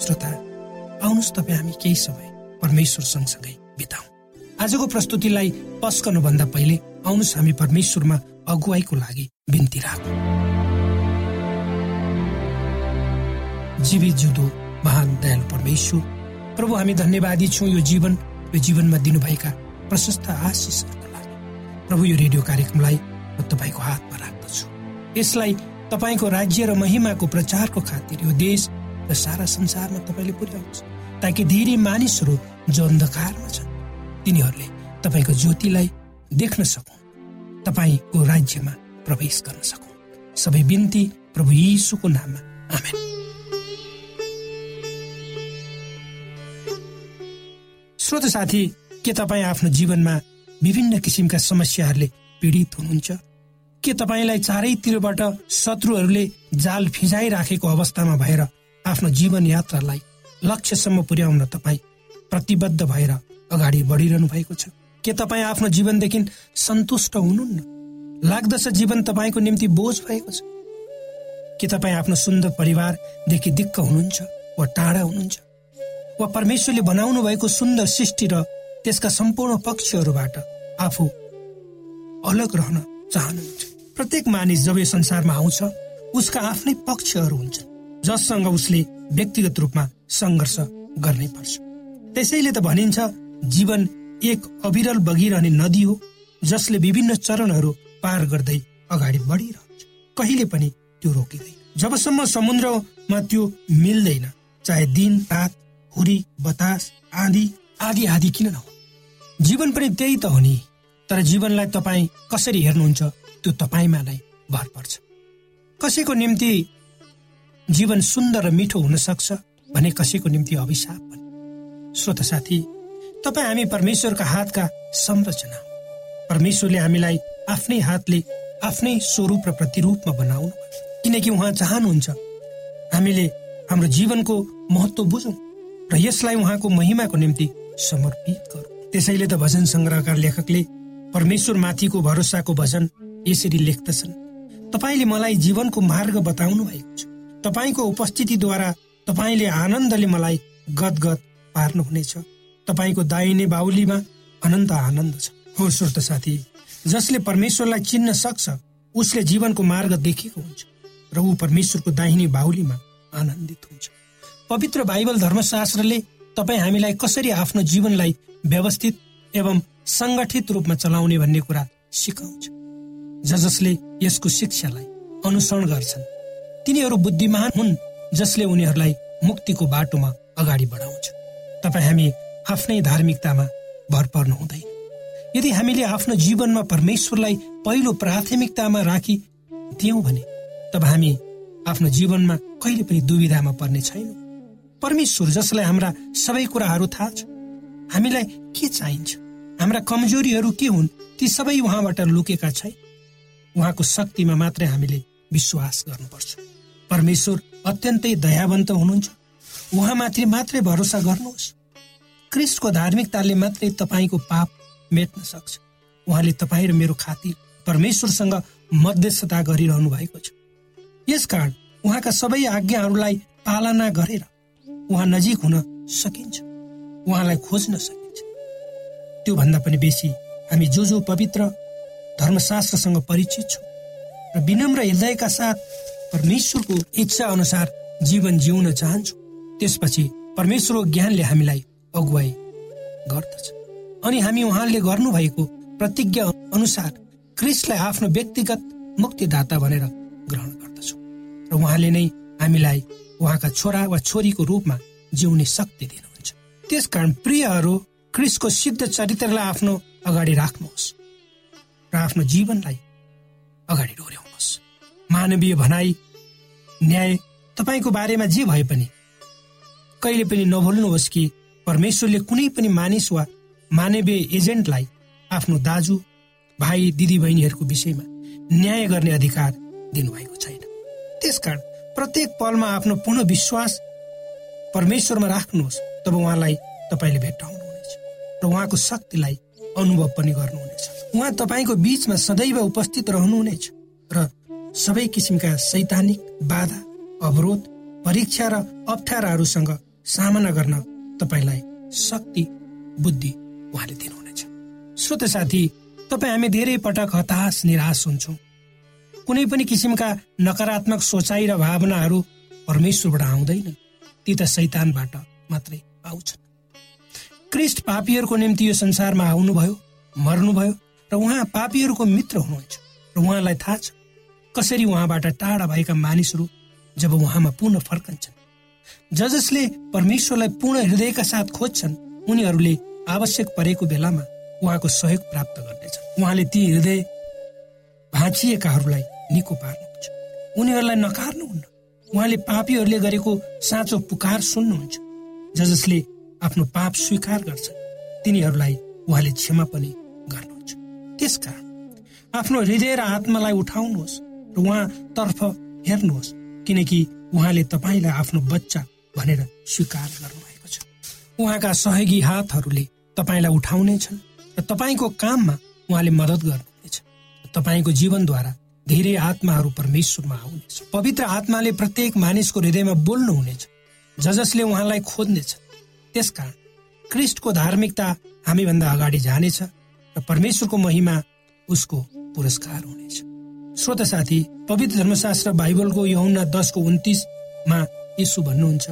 श्रोता आउनुहोस् तपाईँ हामी केही समय परमेश्वर सँगसँगै बिताउ। आजको प्रस्तुतिलाई पस्कनुभन्दा पहिले आउनुहोस् हामी परमेश्वरमा अगुवाईको लागि बिन्ती राखौँ। जीवित जुदो महान दयालु परमेश्वर प्रभु हामी धन्यवादी छौँ यो जीवन यो जीवनमा दिनुभएका प्रशस्त आशिषहरूको लागि। प्रभु यो रेडियो कार्यक्रमलाई म तपाईँको हातमा राख्दछु। यसलाई तपाईँको राज्य र महिमाको प्रचारको खातिर यो देश र सारा संसारमा तपाईँले पुर्याउनुहोस् ताकि धेरै मानिसहरू जो अन्धकारमा छन् तिनीहरूले तपाईँको ज्योतिलाई देख्न सकौँ तपाईँको राज्यमा प्रवेश गर्न सकौँ सबै बिन्ती प्रभु यीशुको नाममा आमेन। श्रोत साथी के तपाईँ आफ्नो जीवनमा विभिन्न किसिमका समस्याहरूले पीडित हुनुहुन्छ? के तपाईँलाई चारैतिरबाट शत्रुहरूले जाल फिजाइराखेको अवस्थामा भएर आफ्नो जीवन यात्रालाई लक्ष्यसम्म पुर्याउन तपाईँ प्रतिबद्ध भएर अगाडि बढिरहनु भएको छ। के तपाईँ आफ्नो जीवनदेखि सन्तुष्ट हुनुहुन्न? लाग्दछ जीवन तपाईँको निम्ति बोझ भएको छ। के तपाईँ आफ्नो सुन्दर परिवारदेखि दिक्क हुनुहुन्छ वा टाढा हुनुहुन्छ? वा परमेश्वरले बनाउनु भएको सुन्दर सृष्टि र त्यसका सम्पूर्ण पक्षहरूबाट आफू अलग रहन चाहनुहुन्छ? प्रत्येक मानिस जब यो संसारमा आउँछ उसका आफ्नै पक्षहरू हुन्छन्। जससँग उसले व्यक्तिगत रूपमा सङ्घर्ष गर्नै पर्छ। त्यसैले त भनिन्छ जीवन एक अविरल बगिरहने नदी हो जसले विभिन्न चरणहरू पार गर्दै अगाडि बढिरहन्छ। कहिले पनि त्यो रोकिँदैन। जबसम्म समुद्रमा त्यो मिल्दैन चाहे दिन रात हुरी बतास आँधी आदि आदि किन नहो जीवन पनि त्यही त हो नि। तर जीवनलाई तपाईँ कसरी हेर्नुहुन्छ त्यो तपाईँमा नै भर पर्छ। कसैको निम्ति जीवन सुन्दर र मिठो हुन सक्छ भने कसैको निम्ति अभिशाप पनि। श्रोत साथी तपाईँ हामी परमेश्वरका हातका संरचना परमेश्वरले हामीलाई आफ्नै हातले आफ्नै स्वरूप र प्रतिरूपमा बनाउनु किनकि उहाँ चाहनुहुन्छ हामीले हाम्रो जीवनको महत्व बुझौँ र यसलाई उहाँको महिमाको निम्ति समर्पित गरौँ। त्यसैले त भजन सङ्ग्रहका लेखकले परमेश्वर माथिको भरोसाको भजन यसरी लेख्दछन्। तपाईँले मलाई जीवनको मार्ग बताउनु भएको छ। तपाईँको उपस्थितिद्वारा तपाईँले आनन्दले मलाई गदगद पार्नुहुनेछ। तपाईँको दाहिने बाहुलीमा अनन्त आनन्द छ। हो श्रोत साथी जसले परमेश्वरलाई चिन्न सक्छ उसले जीवनको मार्ग देखेको हुन्छ र ऊ परमेश्वरको दाहिने बाहुलीमा आनन्दित हुन्छ। पवित्र बाइबल धर्मशास्त्रले तपाईँ हामीलाई कसरी आफ्नो जीवनलाई व्यवस्थित एवं सङ्गठित रूपमा चलाउने भन्ने कुरा सिकाउँछ ज जसले यसको शिक्षालाई अनुसरण गर्छन्। तिनीहरू बुद्धिमान हुन् जसले उनीहरूलाई मुक्तिको बाटोमा अगाडि बढाउँछ। तपाईँ हामी आफ्नै धार्मिकतामा भर पर्नु हुँदैन। यदि हामीले आफ्नो जीवनमा परमेश्वरलाई पहिलो प्राथमिकतामा राखी दियौँ भने तब हामी आफ्नो जीवनमा कहिले पनि दुविधामा पर्ने छैनौँ। परमेश्वर जसलाई हाम्रा सबै कुराहरू थाहा छ हामीलाई के चाहिन्छ? हाम्रा कमजोरीहरू के हुन्? ती सबै उहाँबाट लुकेका छैन। उहाँको शक्तिमा मात्रै हामीले विश्वास गर्नुपर्छ। परमेश्वर अत्यन्तै दयावन्त हुनुहुन्छ। उहाँमाथि मात्रै भरोसा गर्नुहोस्। क्रिस्टको धार्मिकताले मात्रै तपाईँको पाप मेट्न सक्छ। उहाँले तपाईँ र मेरो खातिर परमेश्वरसँग मध्यस्थता गरिरहनु भएको छ। यसकारण उहाँका सबै आज्ञाहरूलाई पालना गरेर उहाँ नजिक हुन सकिन्छ। उहाँलाई खोज्न सकिन्छ। त्योभन्दा पनि बेसी हामी जो जो पवित्र धर्मशास्त्रसँग परिचित छौँ। र विनम्र हृदयका साथ परमेश्वरको इच्छा अनुसार जीवन जिउन चाहन्छौँ। त्यसपछि परमेश्वरको ज्ञानले हामीलाई अगुवाई गर्दछ। अनि हामी उहाँले गर्नुभएको प्रतिज्ञा अनुसार क्रिस्टलाई आफ्नो व्यक्तिगत मुक्तिदाता भनेर ग्रहण गर्दछौँ। र उहाँले नै हामीलाई उहाँका छोरा वा छोरीको रूपमा जिउने शक्ति दिनुहुन्छ। त्यसकारण प्रियहरू क्रिसको सिद्ध चरित्रलाई आफ्नो अगाडि राख्नुहोस् र आफ्नो जीवनलाई अगाडि डोर्याउनुहोस्। मानवीय भनाई न्याय तपाईँको बारेमा जे भए पनि। कहिले पनि नभुल्नुहोस् कि परमेश्वरले कुनै पनि मानिस वा मानवीय एजेन्टलाई आफ्नो दाजु भाइ दिदी बहिनीहरूको विषयमा न्याय गर्ने अधिकार दिनुभएको छैन। त्यसकारण प्रत्येक पलमा आफ्नो पूर्ण विश्वास परमेश्वरमा राख्नुहोस्। तब उहाँलाई तपाईँले भेट्टाउनुहुनेछ। र उहाँको शक्तिलाई अनुभव पनि गर्नुहुनेछ। उहाँ तपाईँको बिचमा सदैव उपस्थित रहनुहुनेछ र सबै किसिमका सैद्धान्तिक बाधा अवरोध परीक्षा र अप्ठ्याराहरूसँग सामना गर्न तपाईँलाई शक्ति बुद्धि उहाँले दिनुहुनेछ। श्रोत साथी तपाईँ हामी धेरै पटक हताश निराश हुन्छौँ। कुनै पनि किसिमका नकारात्मक सोचाइ र भावनाहरू परमेश्वरबाट आउँदैन। ती त शैतानबाट मात्रै आउँछन्। क्रिस्ट पापीहरूको निम्ति यो संसारमा आउनुभयो मर्नुभयो र उहाँ पापीहरूको मित्र हुनुहुन्छ। र उहाँलाई थाहा छ कसरी उहाँबाट टाढा भएका मानिसहरू जब उहाँमा पुनः फर्कन्छन्। ज जसले परमेश्वरलाई पूर्ण हृदयका साथ खोज्छन् उनीहरूले आवश्यक परेको बेलामा उहाँको सहयोग प्राप्त गर्नेछन्। उहाँले ती हृदय भाँचिएकाहरूलाई निको पार्नुहुन्छ। उनीहरूलाई नकार्नुहुन्न। उहाँले पापीहरूले गरेको साँचो पुकार सुन्नुहुन्छ। ज जसले आफ्नो पाप स्वीकार गर्छ। तिनीहरूलाई उहाँले क्षमा पनि गर्नुहुन्छ। त्यसकारण आफ्नो हृदय र आत्मालाई उठाउनुहोस् र उहाँतर्फ हेर्नुहोस् किनकि उहाँले तपाईँलाई आफ्नो बच्चा भनेर स्वीकार गर्नुभएको छ। उहाँका सहयोगी हातहरूले तपाईँलाई उठाउनेछन् र तपाईँको काममा उहाँले मद्दत गर्नुहुनेछ। तपाईँको जीवनद्वारा धेरै आत्माहरू परमेश्वरमा आउनेछ। पवित्र आत्माले प्रत्येक मानिसको हृदयमा बोल्नुहुनेछ। ज जसले उहाँलाई खोज्नेछ त्यसकारण क्रिस्टको धार्मिकता हामीभन्दा अगाडि जानेछ र परमेश्वरको महिमा उसको पुरस्कार हुनेछ। श्रोत साथी पवित्र धर्मशास्त्र बाइबलको यौना दसको उन्तिसमा यसो भन्नुहुन्छ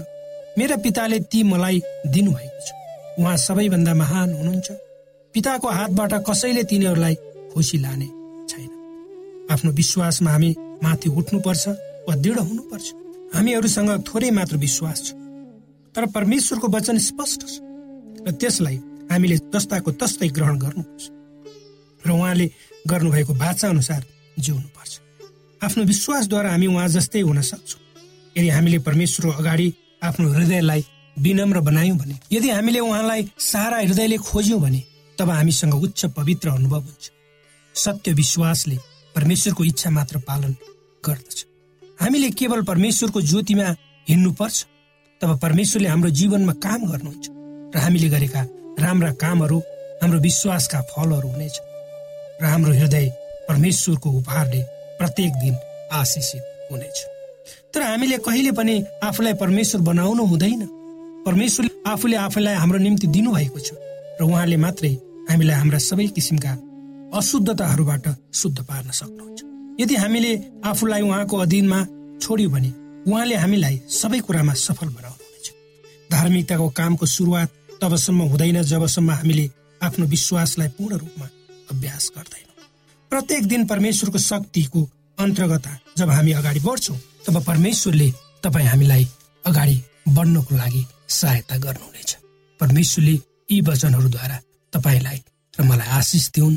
मेरा पिताले ती मलाई दिनुभएको छ। उहाँ सबैभन्दा महान हुनुहुन्छ। पिताको हातबाट कसैले तिनीहरूलाई खुसी लाने आफ्नो विश्वासमा हामी माथि उठ्नुपर्छ वा दृढ हुनुपर्छ। हामीहरूसँग थोरै मात्र विश्वास छ। तर परमेश्वरको वचन स्पष्ट छ र त्यसलाई हामीले जस्ताको तस्तै ग्रहण गर्नुपर्छ र उहाँले गर्नुभएको बाचा अनुसार जिउनुपर्छ। आफ्नो विश्वासद्वारा हामी उहाँ जस्तै हुन सक्छौँ। यदि हामीले परमेश्वरको अगाडि आफ्नो हृदयलाई विनम्र बनायौँ भने यदि हामीले उहाँलाई सारा हृदयले खोज्यौँ भने तब हामीसँग उच्च पवित्र अनुभव हुन्छ। सत्य विश्वासले परमेश्वरको इच्छा मात्र पालन गर्दछ। हामीले केवल परमेश्वरको ज्योतिमा हिँड्नुपर्छ। तब परमेश्वरले हाम्रो जीवनमा काम गर्नुहुन्छ र हामीले गरेका राम्रा कामहरू हाम्रो विश्वासका फलहरू हुनेछ र हाम्रो हृदय परमेश्वरको उपहारले प्रत्येक दिन आशिषित हुनेछ। तर हामीले कहिले पनि आफूलाई परमेश्वर बनाउनु हुँदैन। परमेश्वरले आफूले आफूलाई हाम्रो निम्ति दिनुभएको छ र उहाँले मात्रै हामीलाई हाम्रा सबै किसिमका अशुद्धताहरूबाट शुद्ध पार्न सक्नुहुन्छ। यदि हामीले आफूलाई उहाँको अधीनमा छोड्यौँ भने उहाँले हामीलाई सबै कुरामा सफल बनाउनुहुनेछ। धार्मिकताको कामको सुरुवात तबसम्म हुँदैन जबसम्म हामीले आफ्नो विश्वासलाई पूर्ण रूपमा अभ्यास गर्दैनौँ। प्रत्येक दिन परमेश्वरको शक्तिको अन्तर्गत जब हामी अगाडि बढ्छौँ तब परमेश्वरले तपाईँ हामीलाई अगाडि बढ्नको लागि सहायता गर्नुहुनेछ। परमेश्वरले यी वचनहरूद्वारा तपाईँलाई र मलाई आशिष दिउन्।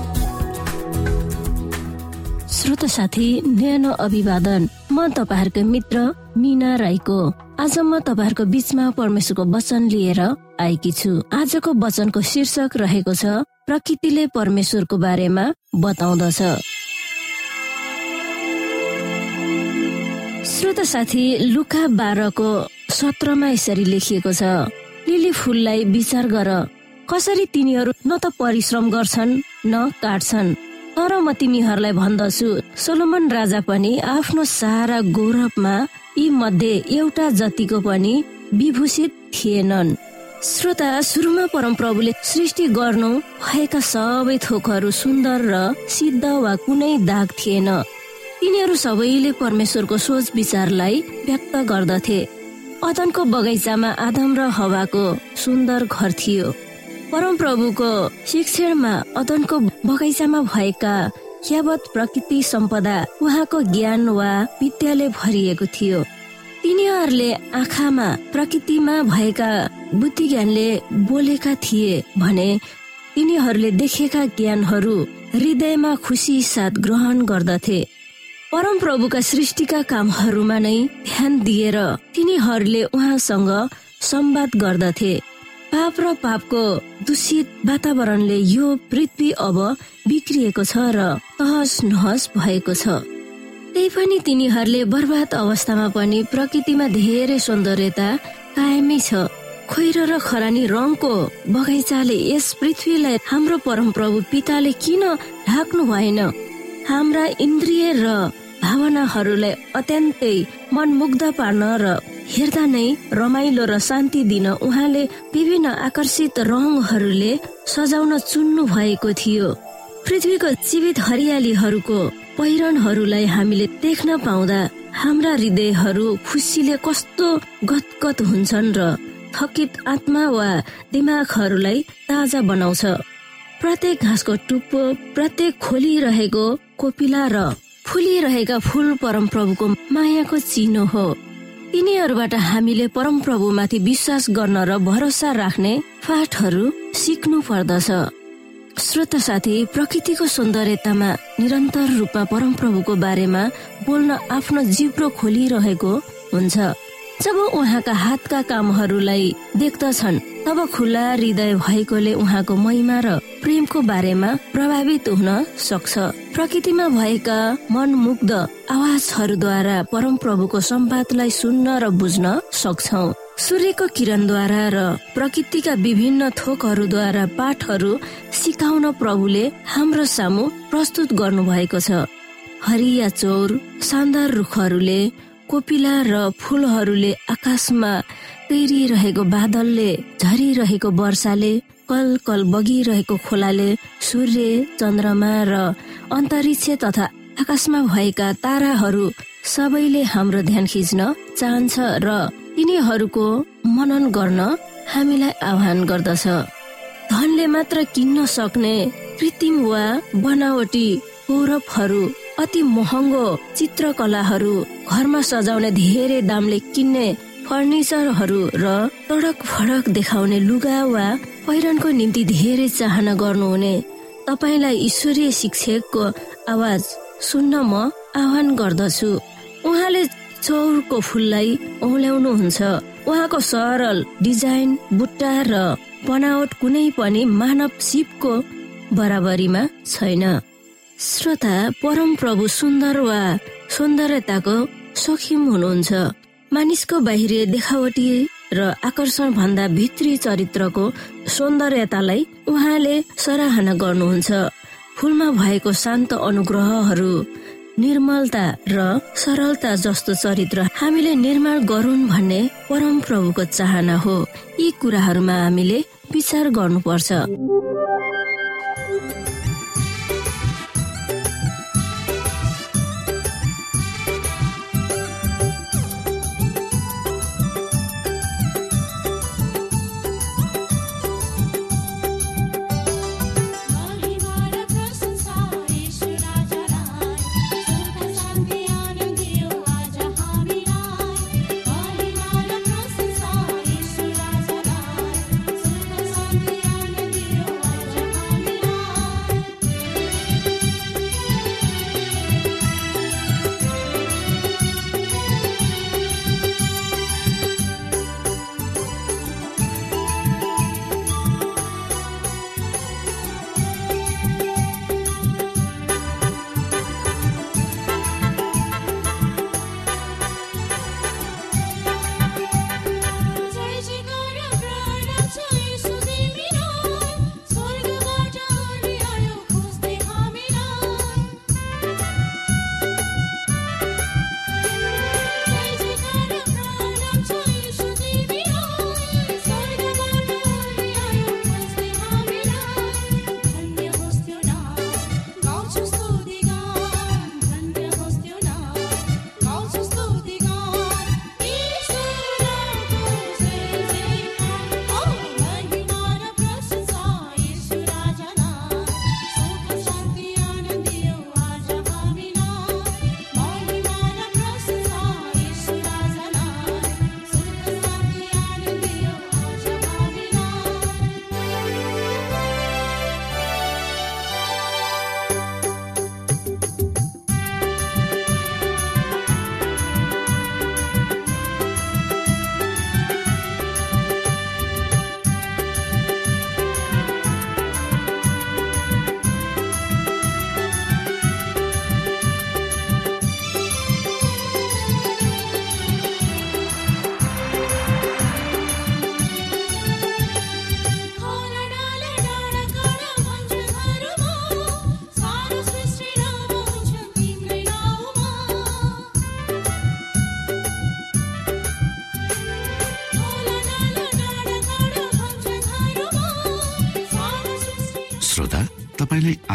श्रोत साथी न्यानो अभिवादन। म तपाईँहरूको मित्र मिना राईको। आज म तपाईँहरूको बिचमा परमेश्वरको वचन लिएर आएकी छु। आजको वचनको शीर्षक रहेको छ प्रकृतिले परमेश्वरको बारेमा बताउँदछ। श्रोत साथी लुका बाह्रको सत्रमा यसरी लेखिएको छ लिली फुललाई विचार गर। कसरी तिनीहरू न त परिश्रम गर्छन् न काट्छन्? तर म तिमीहरूलाई भन्दछु। सोलोमन राजा पनि आफ्नो सारा गौरवमा यी मध्ये एउटा जतिको पनि विभूषित थिएनन्। श्रोता सुरुमा परमप्रभुले सृष्टि गर्नु भएका सबै थोकहरू सुन्दर र सिद्ध वा कुनै दाग थिएन। तिनीहरू सबैले परमेश्वरको सोच विचारलाई व्यक्त गर्दथे। अदनको बगैँचामा आदम र हवाको सुन्दर घर थियो। परमप्रभुको शिक्षणमा अदनको बगैँचामा भएका यावत प्रकृति सम्पदा उहाँको ज्ञान वा विद्याले भरिएको थियो। तिनीहरूले आँखामा प्रकृतिमा भएका बुद्धि ज्ञानले बोलेका थिए भने तिनीहरूले देखेका ज्ञानहरू हृदयमा खुसी साथ ग्रहण गर्दथे। परम प्रभुका सृष्टिका कामहरूमा नै ध्यान दिएर तिनीहरूले उहाँसँग संवाद गर्दथे। पाप र पापको दूषित वातावरणले यो पृथ्वी अब बिग्रिएको छ र तहस नहस भएको छ। त्यही पनि तिनीहरूले बर्बाद अवस्थामा पनि प्रकृतिमा धेरै सौन्दर्यता कायमै छ। खोइरो र खरानी रङको बगैँचाले यस पृथ्वीलाई हाम्रो परमप्रभु पिताले किन ढाक्नु भएन? हाम्रा इन्द्रिय र भावनाहरूलाई अत्यन्तै मनमुग्ध पार्न र हेर्दा नै रमाइलो र शान्ति दिन उहाँले विभिन्न आकर्षित रङहरूले सजाउन चुन्नु भएको थियो। पृथ्वीको जीवित हरियालीहरूको पहिरनहरूलाई हामीले देख्न पाउँदा हाम्रा हृदयहरू खुसीले कस्तो गदगद हुन्छन् र थकित आत्मा वा दिमागहरूलाई ताजा बनाउँछ। प्रत्येक घाँसको टुप्पो प्रत्येक खोलिरहेको कोपिला र फुलिरहेका फुल परमप्रभुको मायाको चिनो हो। तिनीहरूबाट हामीले परमप्रभुमाथि विश्वास गर्न र भरोसा राख्ने पाठहरू सिक्नु पर्दछ। श्रोत साथी प्रकृतिको सौन्दर्यतामा निरन्तर रूपमा परमप्रभुको बारेमा बोल्न आफ्नो जिब्रो खोलिरहेको हुन्छ। जब उहाँका हातका कामहरूलाई देख्दछन् तब खुला हृदय भएकोले उहाँको महिमा र प्रेमको बारेमा प्रभावित हुन सक्छ। प्रकृतिमा भएका मनमुग्ध आवाजहरूद्वारा परम प्रभुको सम्वादलाई सुन्न र बुझ्न सक्छौ। सूर्यको किरणद्वारा र प्रकृतिका विभिन्न थोकहरूद्वारा पाठहरू सिकाउन प्रभुले हाम्रो सामु प्रस्तुत गर्नु भएको छ। हरिया चौर शानदार रुखहरूले कोपिला र फुलहरूले आकाशमा तैरिरहेको बादलले झरिरहेको वर्षाले कल कल बगिरहेको खोलाले सूर्य चन्द्रमा र अन्तरिक्ष तथा आकाशमा भएका ताराहरू सबैले हाम्रो ध्यान खिच्न चाहन्छ र तिनीहरूको मनन गर्न हामीलाई आह्वान गर्दछ। धनले मात्र किन्न सक्ने कृत्रिम वा बनावटी गौरवहरू अति महँगो चित्रकलाहरू घरमा सजाउने धेरै दामले किन्ने फर्निचरहरू र तडक फडक देखाउने लुगा वा पहिरनको निम्ति धेरै चाहना गर्नुहुने। तपाईँलाई ईश्वरीय शिक्षकको आवाज सुन्न म आह्वान गर्दछु। उहाँले चौरको फुललाई औल्याउनुहुन्छ उहाँको सरल डिजाइन बुट्टा र बनावट कुनै पनि मानव सिपको बराबरीमा छैन। श्रोता परम प्रभु सुन्दर वा सौन्दर्यताको सखिम हुनुहुन्छ। मानिसको बाहिरी देखावटी र आकर्षण भन्दा भित्री चरित्रको सौन्दर्यतालाई उहाँले सराहना गर्नुहुन्छ। फुलमा भएको शान्त अनुग्रहहरू निर्मलता र सरलता जस्तो चरित्र हामीले निर्माण गरून् भन्ने परम प्रभुको चाहना हो। यी कुराहरूमा हामीले विचार गर्नुपर्छ।